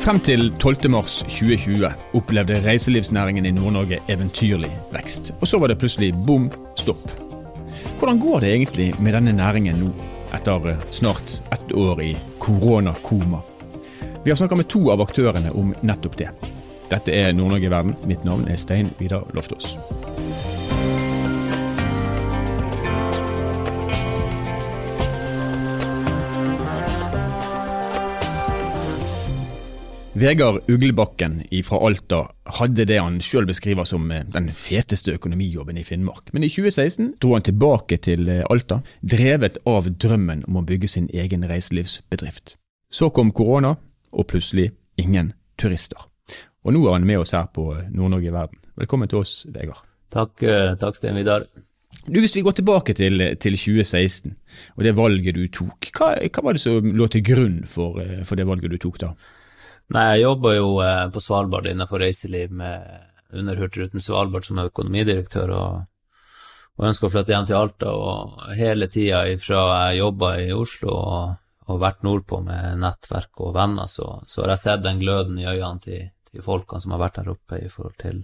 Frem til 12. mars 2020 opplevde reiselivsnæringen i Nord-Norge eventyrlig vekst. Og så var det plutselig bom stopp. Hvordan går det egentlig med denne næringen nå, etter snart ett år i koronakoma? Vi har snakka med to av aktørene om nettopp det. Dette er Nord-Norge i verden. Mitt navn er Stein Vidar Loftaas. Vegard Uglebakken fra Alta hadde det han sjøl beskriver som eh, den feteste økonomijobben i Finnmark. Men i 2016 dro han tilbake til eh, Alta, drevet av drømmen om å bygge sin egen reiselivsbedrift. Så kom korona, og plutselig ingen turister. Og nå er han med oss her på eh, Nord-Norge i verden. Velkommen til oss, Vegard. Takk, takk Sten Vidar. Du, Hvis vi går tilbake til, til, 2016 og det valget du tok, hva, hva var det som lå til grunn for, for det valget du tok da? Nei, jeg jobber jo eh, på Svalbard innenfor reiseliv med, under Hurtigruten Svalbard som økonomidirektør, og, og ønsker å flytte hjem til Alta. Og hele tida ifra jeg jobba i Oslo og, og vært nordpå med nettverk og venner, så, så har jeg sett den gløden i øynene til, til, folkene som har vært der oppe i forhold til,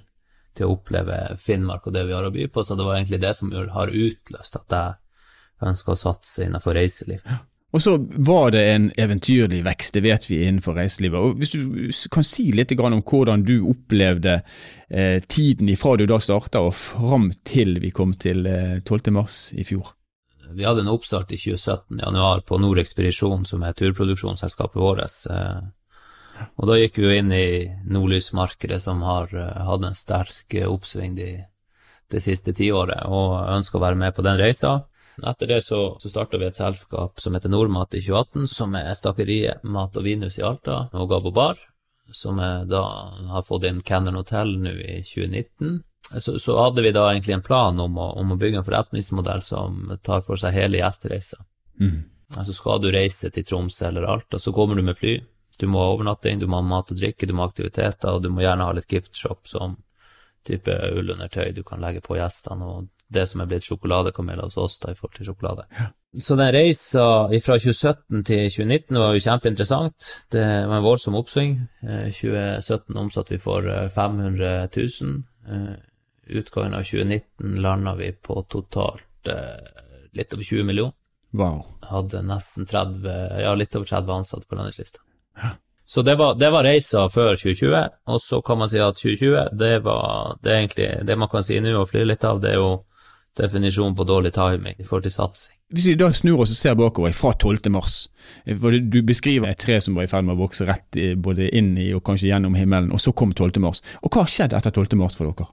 til, å oppleve Finnmark og det vi har å by på. Så det var egentlig det som har utløst at jeg ønsker å satse innenfor reiseliv. Ja. Og så var det en eventyrlig vekst, det vet vi innenfor reiselivet. Og Hvis du kan si litt om hvordan du opplevde eh, tiden ifra du da starta og fram til vi kom til eh, 12. mars i fjor? Vi hadde en oppstart i 2017, januar, på Nord Ekspedisjon, som er turproduksjonsselskapet vårt. Eh, og da gikk vi jo inn i nordlysmarkedet, som har eh, hatt en sterk oppsving de, det siste tiåret, og ønsker å være med på den reisa. Etter det så, så starta vi et selskap som heter Nordmat i 2018, som er Stakeriet Mat og Vinhus i Alta og Gabo Bar, som da har fått inn Cannon Hotel nå i 2019. Så, så, hadde vi da egentlig en plan om å, om å, bygge en forretningsmodell som tar for seg hele gjestereisa. Mm. Altså skal du reise til Tromsø eller Alta, så kommer du med fly. Du må ha overnatting, du må ha mat og drikke, du må ha aktiviteter, og du må gjerne ha litt giftshop som type ullundertøy du kan legge på gjestene, og det som er blitt sjokoladekameler hos oss da, i forhold til sjokolade. Ja. Så den reisa fra 2017 til 2019 var jo kjempeinteressant. Det var en voldsom oppsving. I 2017 omsatte vi for 500 eh, 000. Eh, utgangen av 2019 landa vi på totalt eh, litt over 20 millioner. Wow. Hadde nesten 30, ja, litt over 30 ansatte på lønningslista. Ja. Så det var, det var, reisa før 2020, og så kan man si at 2020, det var det egentlig det man kan si nå og flire litt av, det er jo definisjon på dårlig timing i forhold til satsing. Hvis vi da snur oss og ser bakover fra 12. mars, for du beskriver et tre som var i ferd med å vokse rett både inn i og kanskje gjennom himmelen, og så kom 12. mars. Og hva har skjedd etter 12. mars for dere?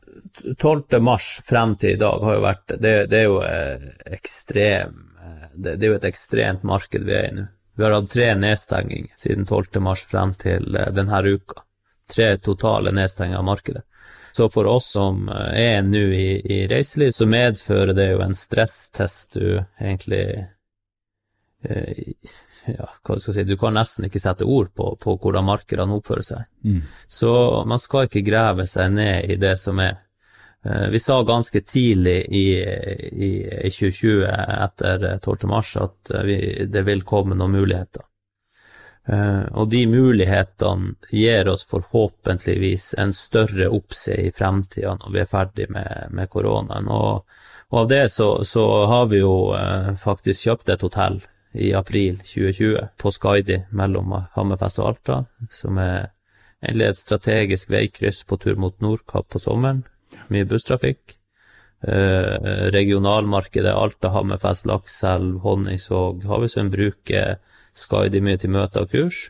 12. mars frem til i dag har jo vært Det, det er jo eh, ekstrem eh, det, det, er jo et ekstremt marked vi er i nå. Vi har hatt tre nedstenginger siden 12. mars frem til eh, denne uka. Tre totale nedstenginger av markedet. Så for oss som eh, er nå i, i, reiseliv, så medfører det jo en stresstest du egentlig eh, ja, hva skal jeg si, Du kan nesten ikke sette ord på, på hvordan markedene oppfører seg. Mm. Så man skal ikke grave seg ned i det som er. Eh, vi sa ganske tidlig i, i, i 2020, etter 12. mars, at vi, det vil komme noen muligheter. Uh, og de mulighetene gir oss forhåpentligvis en større oppside i fremtida når vi er ferdig med, med koronaen. Og, og, av det så, så har vi jo uh, faktisk kjøpt et hotell i april 2020 på Skaidi mellom Hammerfest og Alta, som er egentlig et strategisk veikryss på tur mot Nordkapp på sommeren. Mye busstrafikk. Uh, regionalmarkedet Alta, Hammerfest, Lakselv, Honningsvåg Havøysund vi en bruker mye til møter og kurs.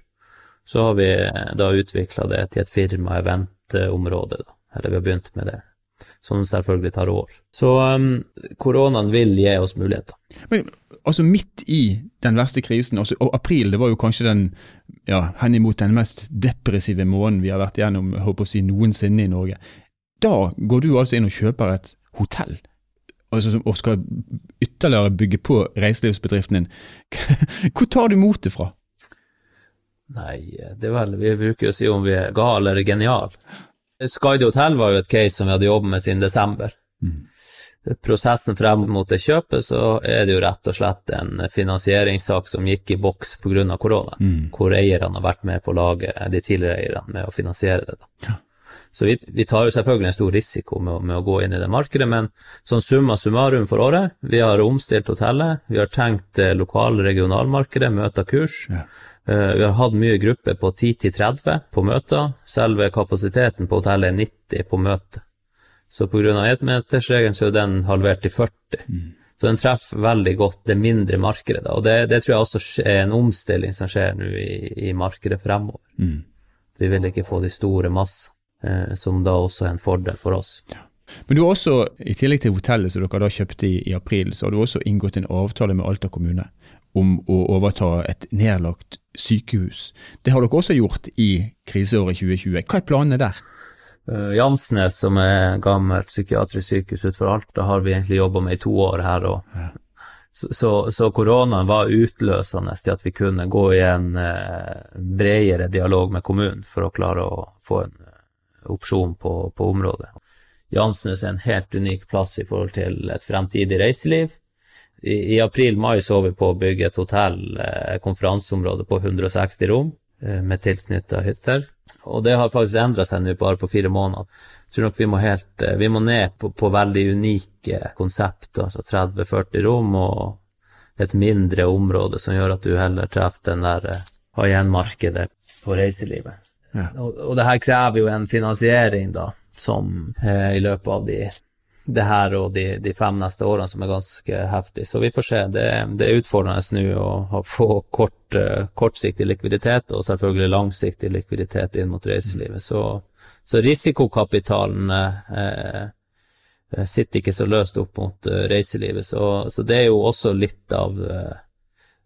Så har vi eh, da utvikla det til et firma-event-område. Eller vi har begynt med det. Som selvfølgelig tar år. Så um, koronaen vil gi oss muligheter. Men altså midt i den verste krisen, altså, og april det var jo kanskje den ja, henimot den mest depressive måneden vi har vært gjennom håper å si, noensinne i Norge. Da går du altså inn og kjøper et hotell altså, og skal ytterligere bygge på reiselivsbedriften din, hvor tar du motet fra? Nei, det er vel Vi bruker å si om vi er gale eller geniale. Skaidi Hotel var jo et case som vi hadde jobbet med siden desember. Mm. prosessen frem mot det kjøpet, så er det jo rett og slett en finansieringssak som gikk i boks pga. korona, Mm. hvor eierne har vært med på å lage de tidligere eierne med å finansiere det. Da. Så vi, vi tar jo selvfølgelig en stor risiko med, med å gå inn i det markedet, men sånn summa summarum for året, vi har omstilt hotellet, vi har tenkt eh, lokal- regionalmarkedet, møter kurs, Ja. Uh, Vi har hatt mye grupper på 10-30 på møter. Selve kapasiteten på hotellet er 90 på møte. Så pga. étmetersregelen så er den halvert til 40. Så den treffer veldig godt det mindre markedet. Og det, det tror jeg også er en omstilling som skjer nå i, i markedet fremover. Mm. Vi vil ikke få de store massene, som da også er en fordel for oss. Men du har også, i tillegg til hotellet som dere da kjøpte i, i april, så har du også inngått en avtale med Alta kommune om å overta et nedlagt sykehus. Det har dere også gjort i kriseåret 2020. Hva er planene der? Uh, Jansnes, som er gammelt psykiatrisk sykehus utenfor Alta, har vi egentlig jobba med i to år her. Og, så, så, så koronaen var utløsende til at vi kunne gå i en uh, bredere dialog med kommunen for å klare å få en opsjon på, på området. Jansnes er en helt unik plass i forhold til et fremtidig reiseliv. I, i april-mai så vi på å bygge et hotell, eh, konferanseområde på 160 rom, eh, med tilknytta hytter. Og det har faktisk endra seg nå bare på fire måneder. Jeg tror nok vi må, helt, eh, vi må ned på, på veldig unike konsept, altså 30-40 rom og et mindre område som gjør at du heller treffer den der eh, high-end-markedet på reiselivet. Ja. Og, og det her krever jo en finansiering, da, som eh, i løpet av de det her og de, de fem neste årene som er ganske heftig. Så vi får se. Det, det er utfordrende nå å få kort, eh, kortsiktig likviditet og selvfølgelig langsiktig likviditet inn mot reiselivet. Så, så risikokapitalen eh, eh, sitter ikke så løst opp mot eh, reiselivet. Så, så det er jo også litt av eh,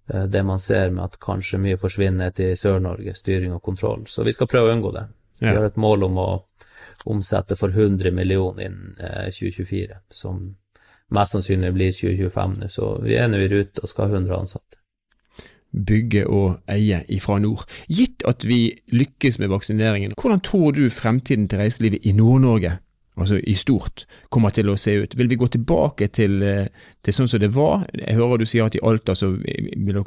det man ser med at kanskje mye forsvinner til Sør-Norge, styring og kontroll. Så vi skal prøve å unngå det. Vi har et mål om å omsette for 100 millioner innen eh, 2024, som mest sannsynlig blir 2025 nå. Så vi er nå i rute og skal ha 100 ansatte. Bygge og eie ifra nord. Gitt at vi lykkes med vaksineringen, hvordan tror du fremtiden til reiselivet i Nord-Norge, altså i stort, kommer til å se ut? Vil vi gå tilbake til, eh, til sånn som det var? Jeg hører du sier at i Alta så vil dere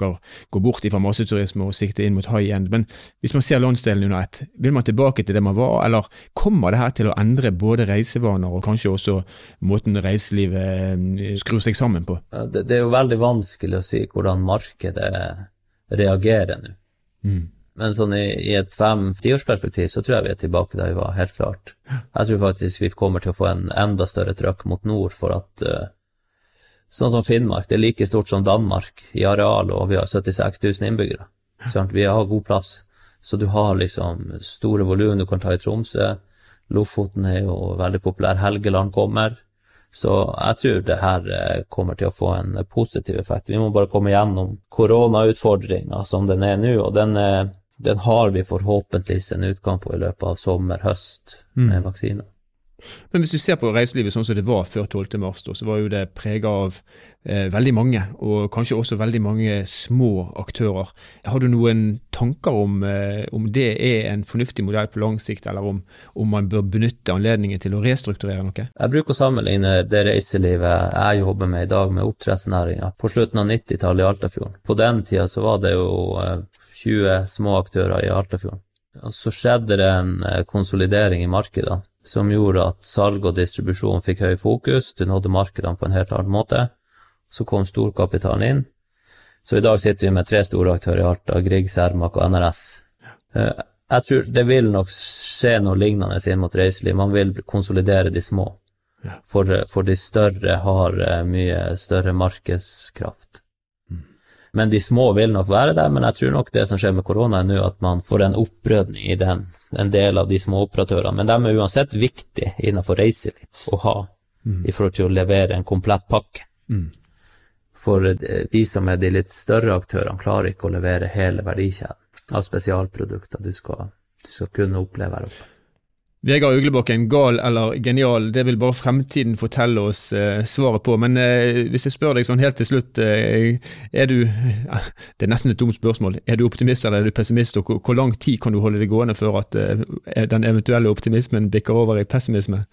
gå bort fra masseturisme og sikte inn mot high end, men hvis man ser landsdelen under ett, vil man tilbake til det man var, eller kommer det her til å endre både reisevaner og kanskje også måten reiselivet eh, skrur seg sammen på? Det, det er jo veldig vanskelig å si hvordan markedet reagerer nå. Men sånn i, i et fem-tiårsperspektiv så tror jeg vi er tilbake der vi var, helt klart. Jeg tror faktisk vi kommer til å få en enda større trøkk mot nord for at uh, Sånn som Finnmark, det er like stort som Danmark i areal, og vi har 76 000 innbyggere. Sant? Vi har god plass. Så du har liksom store volum du kan ta i Tromsø. Lofoten er jo veldig populær. Helgeland kommer. Så jeg tror det her eh, kommer til å få en positiv effekt. Vi må bare komme gjennom koronautfordringa som den er nå, og den, eh, den har vi forhåpentligvis en utgang på i løpet av sommer, høst, med vaksiner. Men hvis du ser på reiselivet sånn som det var før 12. mars, så var jo det prega av eh, veldig mange, og kanskje også veldig mange små aktører. Har du noen tanker om, eh, om det er en fornuftig modell på lang sikt, eller om, om man bør benytte anledningen til å restrukturere noe? Jeg bruker å sammenligne det reiselivet jeg jobber med i dag, med oppdrettsnæringa på slutten av 90-tallet i Altafjorden. På den tida så var det jo eh, 20 små aktører i Altafjorden. Så skjedde det en eh, konsolidering i markedet som gjorde at salg og distribusjon fikk høy fokus, du nådde markedene på en helt annen måte. Så kom storkapitalen inn. Så i dag sitter vi med tre store aktører i Alta, Grieg, Cermaq og NRS. Eh, Jeg tror det vil nok skje noe lignende inn mot reiseliv. Man vil konsolidere de små. For, for de større har eh, mye større markedskraft. Men de små vil nok være der, men jeg tror nok det som skjer med korona er nå at man får en opprydning i den, en del av de små operatørene. Men de er uansett viktige innenfor reiseliv å ha, i forhold til å levere en komplett pakke. Mm. For eh, vi som er de litt større aktørene, klarer ikke å levere hele verdikjeden av spesialprodukter du skal, du skal kunne oppleve her oppe. Vegard Uglebakken, gal eller genial, det vil bare fremtiden fortelle oss eh, svaret på. Men eh, hvis jeg spør deg sånn helt til slutt, eh, er du Det er nesten et dumt spørsmål. Er du optimist eller er du pessimist, og hvor, hvor lang tid kan du holde det gående før at eh, den eventuelle optimismen bikker over i pessimisme?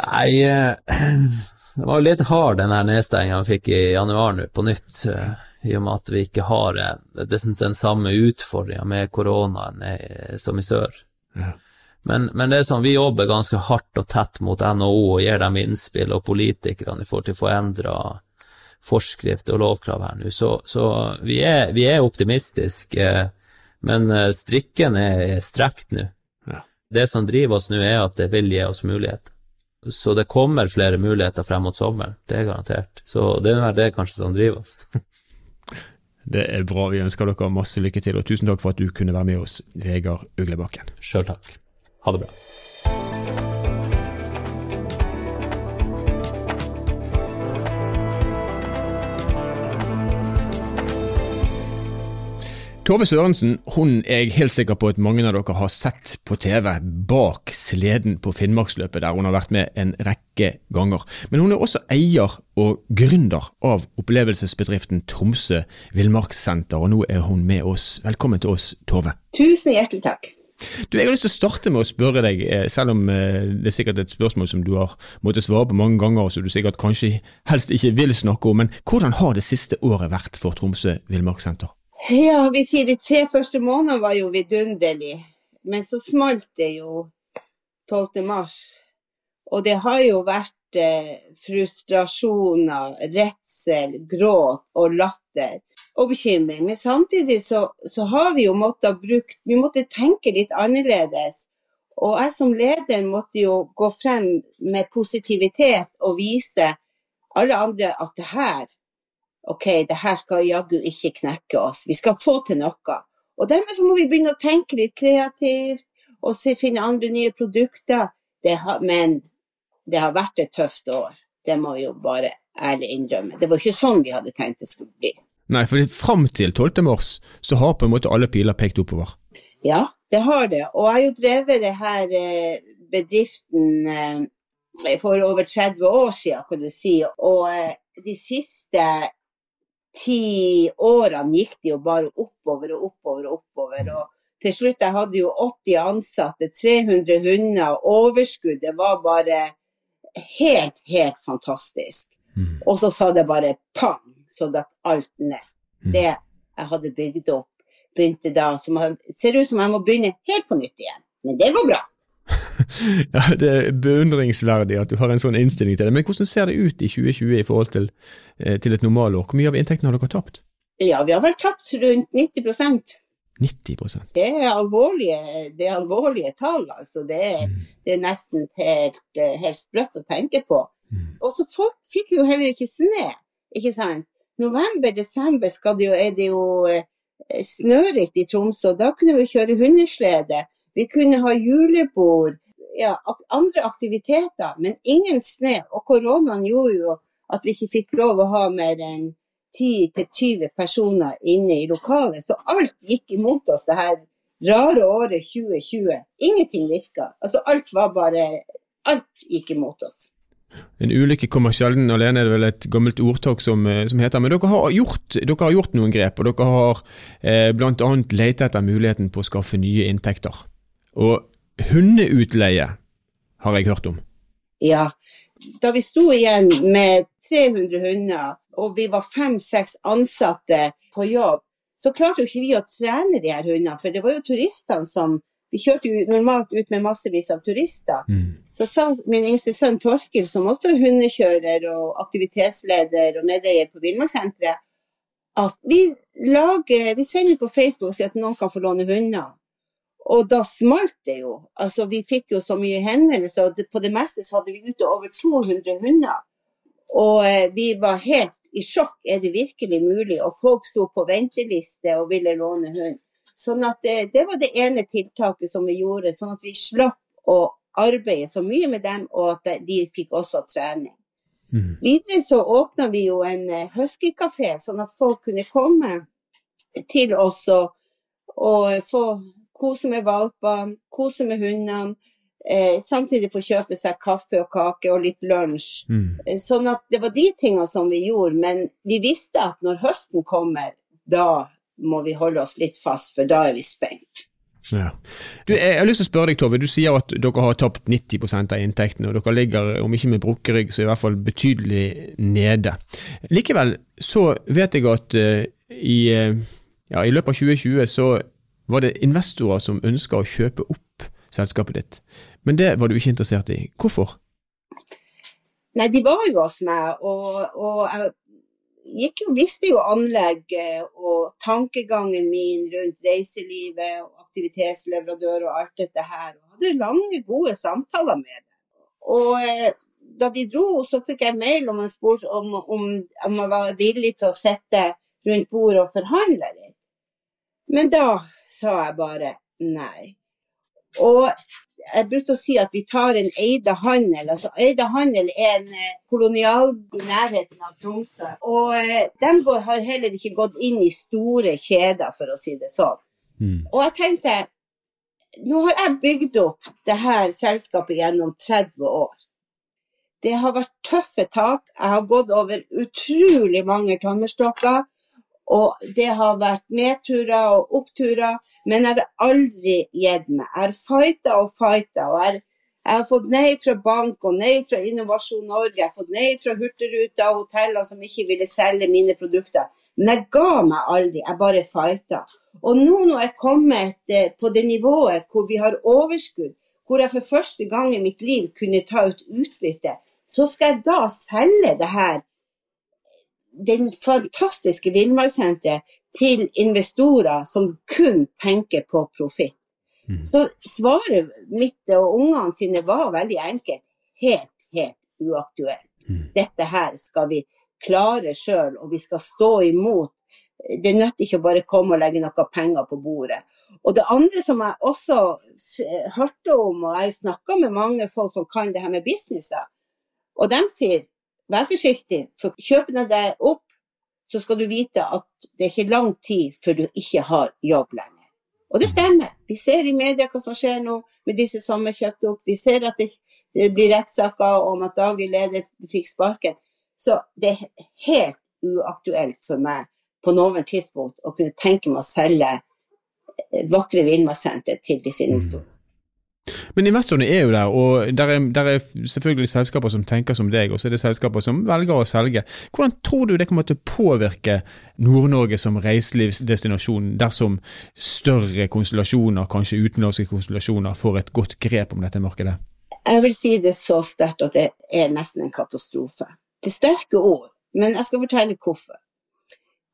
Nei, eh, det var jo litt hard den her nedstenginga vi fikk i januar nå, på nytt. eh, I og med at vi ikke har en, er den samme utfordringa med koronaen som i sør. Ja. Men, men det er sånn, vi jobber ganske hardt og tett mot NHO og gir dem innspill, og politikerne i forhold til å få endra forskrifter og lovkrav her nå. Så, så vi, er, vi er optimistiske, men eh, strikken er strekt nå. Ja. Det som driver oss nå, er at det vil gi oss mulighet. Så det kommer flere muligheter frem mot sommeren, det er garantert. Så det er det kanskje som driver oss. Det er bra. Vi ønsker dere masse lykke til, og tusen takk for at du kunne være med oss, Vegard Uglebakken. Sjøl takk. Ha det bra. Tove Sørensen hun er jeg helt sikker på at mange av dere har sett på TV bak sleden på Finnmarksløpet, der hun har vært med en rekke ganger. Men hun er også eier og gründer av opplevelsesbedriften Tromsø Villmarkssenter, og nå er hun med oss. Velkommen til oss, Tove. Tusen hjertelig takk. Du, Jeg har lyst til å starte med å spørre deg, eh, selv om eh, det er sikkert et spørsmål som du har måttet svare på mange ganger, og som du sikkert kanskje helst ikke vil snakke om, men hvordan har det siste året vært for Tromsø Villmarkssenter? Ja, vi sier de tre første månedene var jo vidunderlig, men så smalt det jo 12. mars. Og det har jo vært eh, frustrasjoner, redsel, gråt og latter og bekymring. Men samtidig så, så har vi jo måttet bruke Vi måtte tenke litt annerledes. Og jeg som leder måtte jo gå frem med positivitet og vise alle andre at det her ok, det her skal jaggu ikke knekke oss, vi skal få til noe. Og dermed så må vi begynne å tenke litt kreativt, og se, finne andre nye produkter. Det har, men det har vært et tøft år, det må vi jo bare ærlig innrømme. Det var ikke sånn vi hadde tenkt det skulle bli. Nei, for fram til 12. mars så har på en måte alle piler pekt oppover. Ja, det har det. Og jeg har jo drevet det her eh, bedriften eh, for over 30 år siden, kan du si. Og eh, de siste ti årene gikk det jo bare oppover og oppover og oppover. Og til slutt, jeg hadde jo 80 ansatte, 300 hunder, overskudd. Det var bare helt, helt fantastisk. Mm. Og så sa det bare pang, så datt alt ned. Mm. Det jeg hadde bygd opp, begynte da som Ser ut som jeg må begynne helt på nytt igjen. Men det går bra. Ja, Det er beundringsverdig at du har en sånn innstilling til det. Men hvordan ser det ut i 2020 i forhold til, eh, til et normalår? Hvor mye av inntektene har dere tapt? Ja, vi har vel tapt rundt 90% 90% Det er alvorlige, det er alvorlige tall, altså. Det er, Mm. det er nesten helt, helt sprøtt å tenke på. Mm. Og så folk fikk jo heller ikke snø, ikke sant. November-desember er det jo eh, snørikt i Tromsø, da kunne vi kjøre hundeslede. Vi kunne ha julebord, ja, andre aktiviteter, men ingen snø. Og koronaen gjorde jo at vi ikke fikk lov å ha mer enn 10-20 personer inne i lokalet. Så alt gikk imot oss det her rare året 2020. Ingenting virka. Altså alt var bare Alt gikk imot oss. En ulykke kommer sjelden alene, er det vel et gammelt ordtak som, eh, som heter. Men dere har, gjort, dere har gjort noen grep, og dere har eh, bl.a. lett etter muligheten på å skaffe nye inntekter. Og hundeutleie har jeg hørt om. Ja. Da vi sto igjen med 300 hunder, og vi var fem-seks ansatte på jobb, så klarte jo ikke vi å trene de her hundene, for det var jo turistene som Vi kjørte jo normalt ut med massevis av turister. Mm. Så sa min yngste sønn Torkil, som også er hundekjører og aktivitetsleder og medeier på Villmarkssenteret, at vi lager Vi sender på Facebook og sier at noen kan få låne hunder. Og da smalt det jo. Altså, vi fikk jo så mye henvendelser, og på det meste så hadde vi ute over 200 hunder. Og eh, vi var helt i sjokk. Er det virkelig mulig? Og folk sto på venteliste og ville låne hund. Sånn at det, det var det ene tiltaket som vi gjorde, sånn at vi slapp å arbeide så mye med dem, og at de- fikk også trening. Mm. Videre så åpna vi jo en eh, huskykafé, sånn at folk kunne komme til oss og, og få kose med valpene, kose med hundene. Eh, samtidig få kjøpe seg kaffe og kake og litt lunsj. Mm. Eh, Sånn at det var de tingene som vi gjorde, men vi visste at når høsten kommer, da må vi holde oss litt fast, for da er vi spent. Ja. Du, jeg har lyst til å spørre deg, Tove. Du sier at dere har tapt 90% av inntektene, og dere ligger, om ikke med brukket rygg, så i hvert fall betydelig nede. Likevel så vet jeg at uh, i, uh, ja, i løpet av 2020 så var det investorer som ønska å kjøpe opp selskapet ditt, men det var du ikke interessert i. Hvorfor? Nei, de var jo hos meg, og, og jeg gikk jo, visste jo anlegget og tankegangen min rundt reiselivet og aktivitetsleverandør og alt dette her. Og hadde lange, gode samtaler med dem. Og eh, da de dro, så fikk jeg mail om, spurt, om, om, om jeg var villig til å sitte rundt bordet og forhandle litt. Men da sa jeg bare nei. Og jeg brukte å si at vi tar en Eide handel. altså Eide handel er en eh, kolonial i nærheten av Tromsø. Og eh, de går, har heller ikke gått inn i store kjeder, for å si det sånn. Mm. Og jeg tenkte Nå har jeg bygd opp det her selskapet gjennom 30 år. Det har vært tøffe tak. Jeg har gått over utrolig mange tømmerstokker. Og det har vært nedturer og oppturer, men jeg har aldri gitt meg. Jeg har fighta og fighta. Og jeg, jeg, har fått nei fra bank og nei fra Innovasjon Norge. Jeg har fått nei fra Hurtigruta og hoteller som ikke ville selge mine produkter. Men jeg ga meg aldri, jeg bare fighta. Og nå når jeg er kommet eh, på det nivået hvor vi har overskudd, hvor jeg for første gang i mitt liv kunne ta ut utbytte, så skal jeg da selge det her den fantastiske villmarkssenteret til investorer som kun tenker på profitt. Mm. Så svaret mitt og ungene sine var veldig enkelt. Helt, helt uaktuelt. Mm. Dette her skal vi klare sjøl, og vi skal stå imot. Det nytter ikke å bare komme og legge noe penger på bordet. Og det andre som jeg også hørte om, og jeg snakka med mange folk som kan det her med businesser, og de sier Vær forsiktig, for kjøper de deg opp, så skal du vite at det er ikke lang tid før du ikke har jobb lenger. Og det stemmer. Vi ser i media hva som skjer nå med disse som er kjøpt opp. Vi ser at det blir rettssaker om at daglig leder fikk sparken. Så det er helt uaktuelt for meg på noen tidspunkt å kunne tenke meg å selge vakre villmarkssenter til disse investorene. Men investorene er jo der, og der er, der er, selvfølgelig selskaper som tenker som deg, og så er det selskaper som velger å selge. Hvordan tror du det kommer til å påvirke Nord-Norge som reiselivsdestinasjon dersom større konstellasjoner, kanskje utenlandske konstellasjoner, får et godt grep om dette markedet? Jeg vil si det så sterkt at det er nesten en katastrofe. Det er sterke ord, men jeg skal fortelle hvorfor.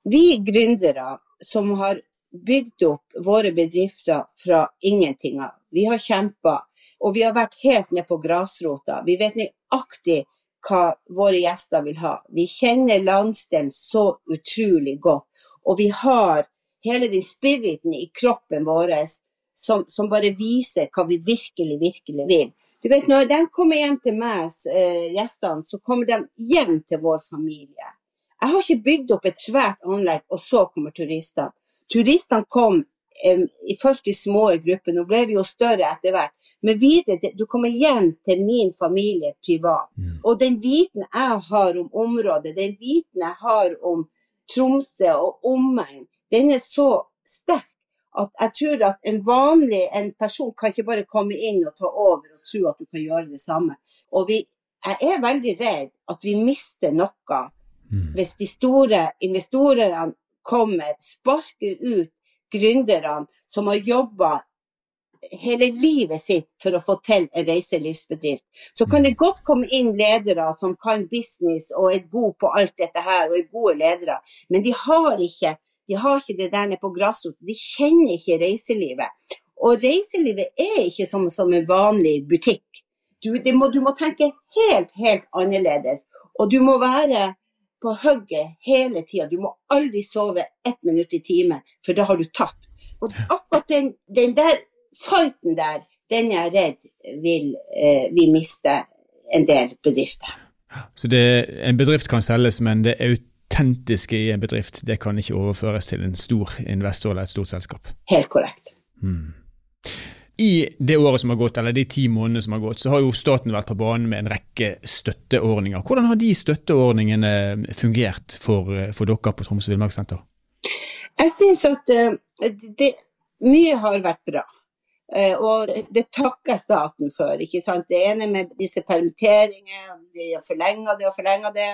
Vi gründere som har bygd opp våre bedrifter fra ingenting av, vi har kjempa, og vi har vært helt ned på grasrota. Vi vet nøyaktig hva våre gjester vil ha. Vi kjenner landsdelen så utrolig godt. Og vi har hele den spiriten i kroppen vår som, som, bare viser hva vi virkelig, virkelig vil. Du vet, Når de kommer hjem til meg, eh, gjestene, så kommer de hjem til vår familie. Jeg har ikke bygd opp et svært anlegg, og så kommer turistene. Turistene kom først i små grupper, nå ble vi jo større etter hvert. Men videre, du kommer hjem til min familie privat. Og den viten jeg har om området, den viten jeg har om Tromsø og omegn, den er så sterk at jeg tror at en vanlig en person kan ikke bare komme inn og ta over og tro at du kan gjøre det samme. Og vi, jeg er veldig redd at vi mister noe mm. hvis de store investorene kommer, sparker ut gründerne som har jobba hele livet sitt for å få til en reiselivsbedrift. Så kan det godt komme inn ledere som kan business og er gode på alt dette her, og er gode ledere, men de har ikke, de har ikke det der nede på grasrota. De kjenner ikke reiselivet. Og reiselivet er ikke som, som en vanlig butikk. Du, må, du må tenke helt, helt annerledes. Og du må være på hugget hele tida. Du må aldri sove ett minutt i timen, for da har du tapt. Og akkurat den, den der fighten der, den jeg er redd vil eh, vi miste en del bedrifter. Så det, en bedrift kan selges, men det autentiske i en bedrift det kan ikke overføres til en stor investor eller et stort selskap? Helt korrekt. Hmm. I det året som har gått, eller de ti månedene som har gått, så har jo staten vært på banen med en rekke støtteordninger. Hvordan har de støtteordningene fungert for, for dere på Tromsø villmarkssenter? Jeg syns at uh, det, mye har vært bra. Eh, og det takker staten for. ikke sant? Det ene med disse permitteringene, de har forlenga det og forlenga det.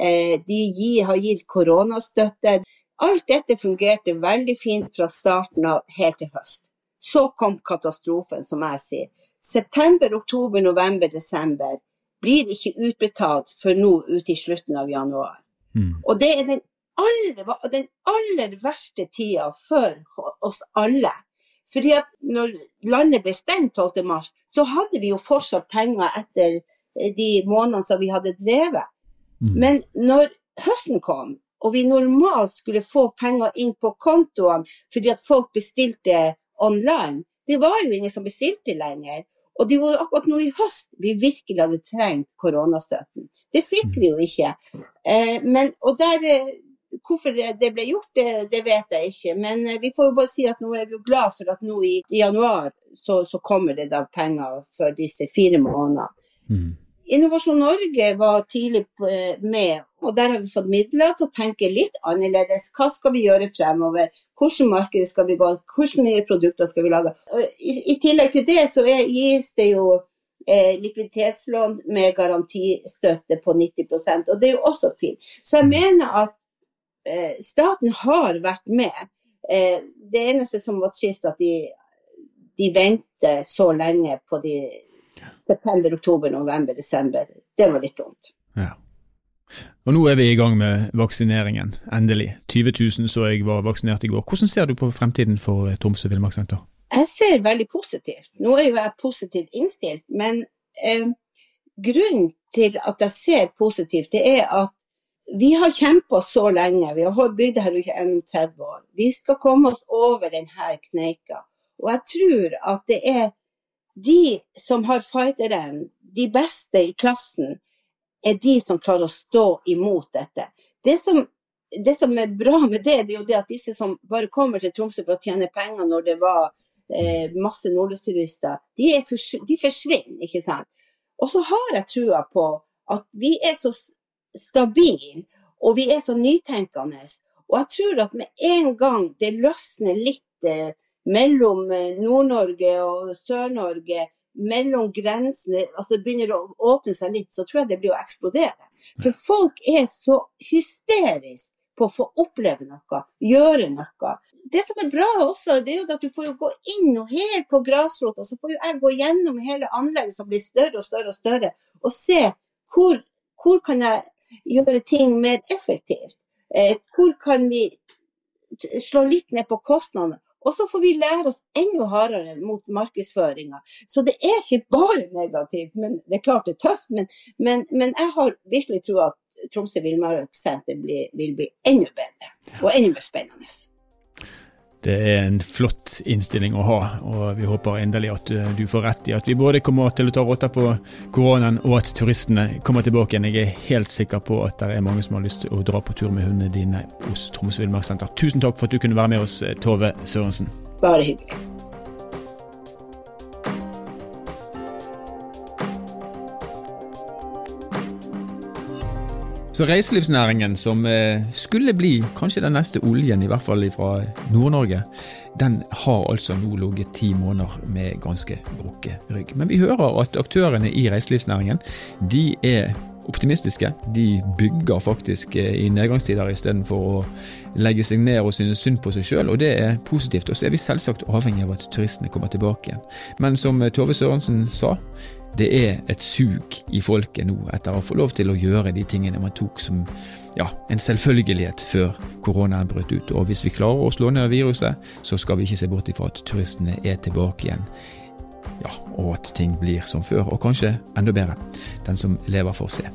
Eh, de har gitt koronastøtte. Alt dette fungerte veldig fint fra starten av helt til høst. Så kom katastrofen, som jeg sier. September, oktober, november, desember blir ikke utbetalt før nå ute i slutten av januar. Mm. Og det er den aller, den aller verste tida for oss alle. Fordi at når landet ble stengt 12. mars, så hadde vi jo fortsatt penger etter de månedene som vi hadde drevet. Mm. Men når høsten kom, og vi normalt skulle få penger inn på kontoene fordi at folk bestilte online, det var jo ingen som bestilte lenger. Og det var akkurat nå i høst vi virkelig hadde trengt koronastøtten. Det fikk mm. vi jo ikke. Eh, men, og der Hvorfor det ble gjort, det, det, vet jeg ikke. Men eh, vi får jo bare si at nå er vi jo glad for at nå i, i januar så, så, kommer det da penger for disse fire månedene. Mm. Innovasjon Norge var tidlig eh, med, og der har vi fått midler til å tenke litt annerledes. Hva skal vi gjøre fremover? Hvilke markeder skal vi gå? Hvilke nye produkter skal vi lage? I, i tillegg til det så er, gis det jo eh, likviditetslån med garantistøtte på 90% og det er jo også fint. Så jeg mener at Eh, staten har vært med. Eh, det eneste som var trist, at de, de venter så lenge på de september, oktober, november, desember. Det var litt dumt. Ja. Og nå er vi i gang med vaksineringen, endelig. 20 000 så jeg var vaksinert i går. Hvordan ser du på fremtiden for eh, Tromsø villmarkssenter? Jeg ser veldig positivt. Nå er jo jeg positivt innstilt, men eh, grunnen til at jeg ser positivt, det er at vi har kjempa så lenge, vi har bygd her gjennom 30 år. Vi skal komme oss over denne kneika. Og jeg tror at det er de som har fighteren, de beste i klassen, er de som klarer å stå imot dette. Det som, det som er bra med det, det er jo det at disse som bare kommer til Tromsø for å tjene penger når det var eh, masse nordlysturister, de, de forsvinner, ikke sant. Og så har jeg trua på at vi er så stabile, og vi er så nytenkende. Og jeg tror at med en gang det løsner litt eh, mellom eh, Nord-Norge og Sør-Norge, mellom grensene, altså begynner å åpne seg litt, så tror jeg det blir å eksplodere. For folk er så hysteriske på å få oppleve noe, gjøre noe. Det som er bra også, det er jo at du får gå inn og helt på grasrota, så får jo jeg gå gjennom hele anlegget som blir større og større og større, og se hvor, hvor kan jeg gjøre ting mer effektivt? Eh, hvor kan vi slå litt ned på kostnadene? Og så får vi lære oss enda hardere mot markedsføringa. Så det er ikke bare negativt. men Det er klart det er tøft, men, men, men jeg har virkelig tro at Tromsø villmarkssenter vil bli enda bedre og enda mer spennende. Det er en flott innstilling å ha, og vi håper endelig at eh, du får rett i at vi både kommer til å ta rotta på koronaen, og at turistene kommer tilbake igjen. Jeg er helt sikker på at det er mange som har lyst til å dra på tur med hundene dine hos Tromsø villmarkssenter. Tusen takk for at du kunne være med oss, eh, Tove Sørensen. Bare hyggelig. Så reiselivsnæringen, som eh, skulle bli kanskje den neste oljen, i hvert fall fra Nord-Norge, den har altså nå ligget ti måneder med ganske brukket rygg. Men vi hører at aktørene i reiselivsnæringen de er optimistiske. De bygger faktisk eh, i nedgangstider istedenfor å legge seg ned og synes synd på seg sjøl, og det er positivt. Og så er vi selvsagt avhengig av at turistene kommer tilbake igjen. Men som eh, Tove Sørensen sa, det er et sug i folket nå etter å få lov til å gjøre de tingene man tok som ja, en selvfølgelighet før koronaen brøt ut. Og hvis vi klarer å slå ned viruset, så skal vi ikke se bort ifra at turistene er tilbake igjen. Ja, og at ting blir som før, og kanskje enda bedre. Den som lever, får se.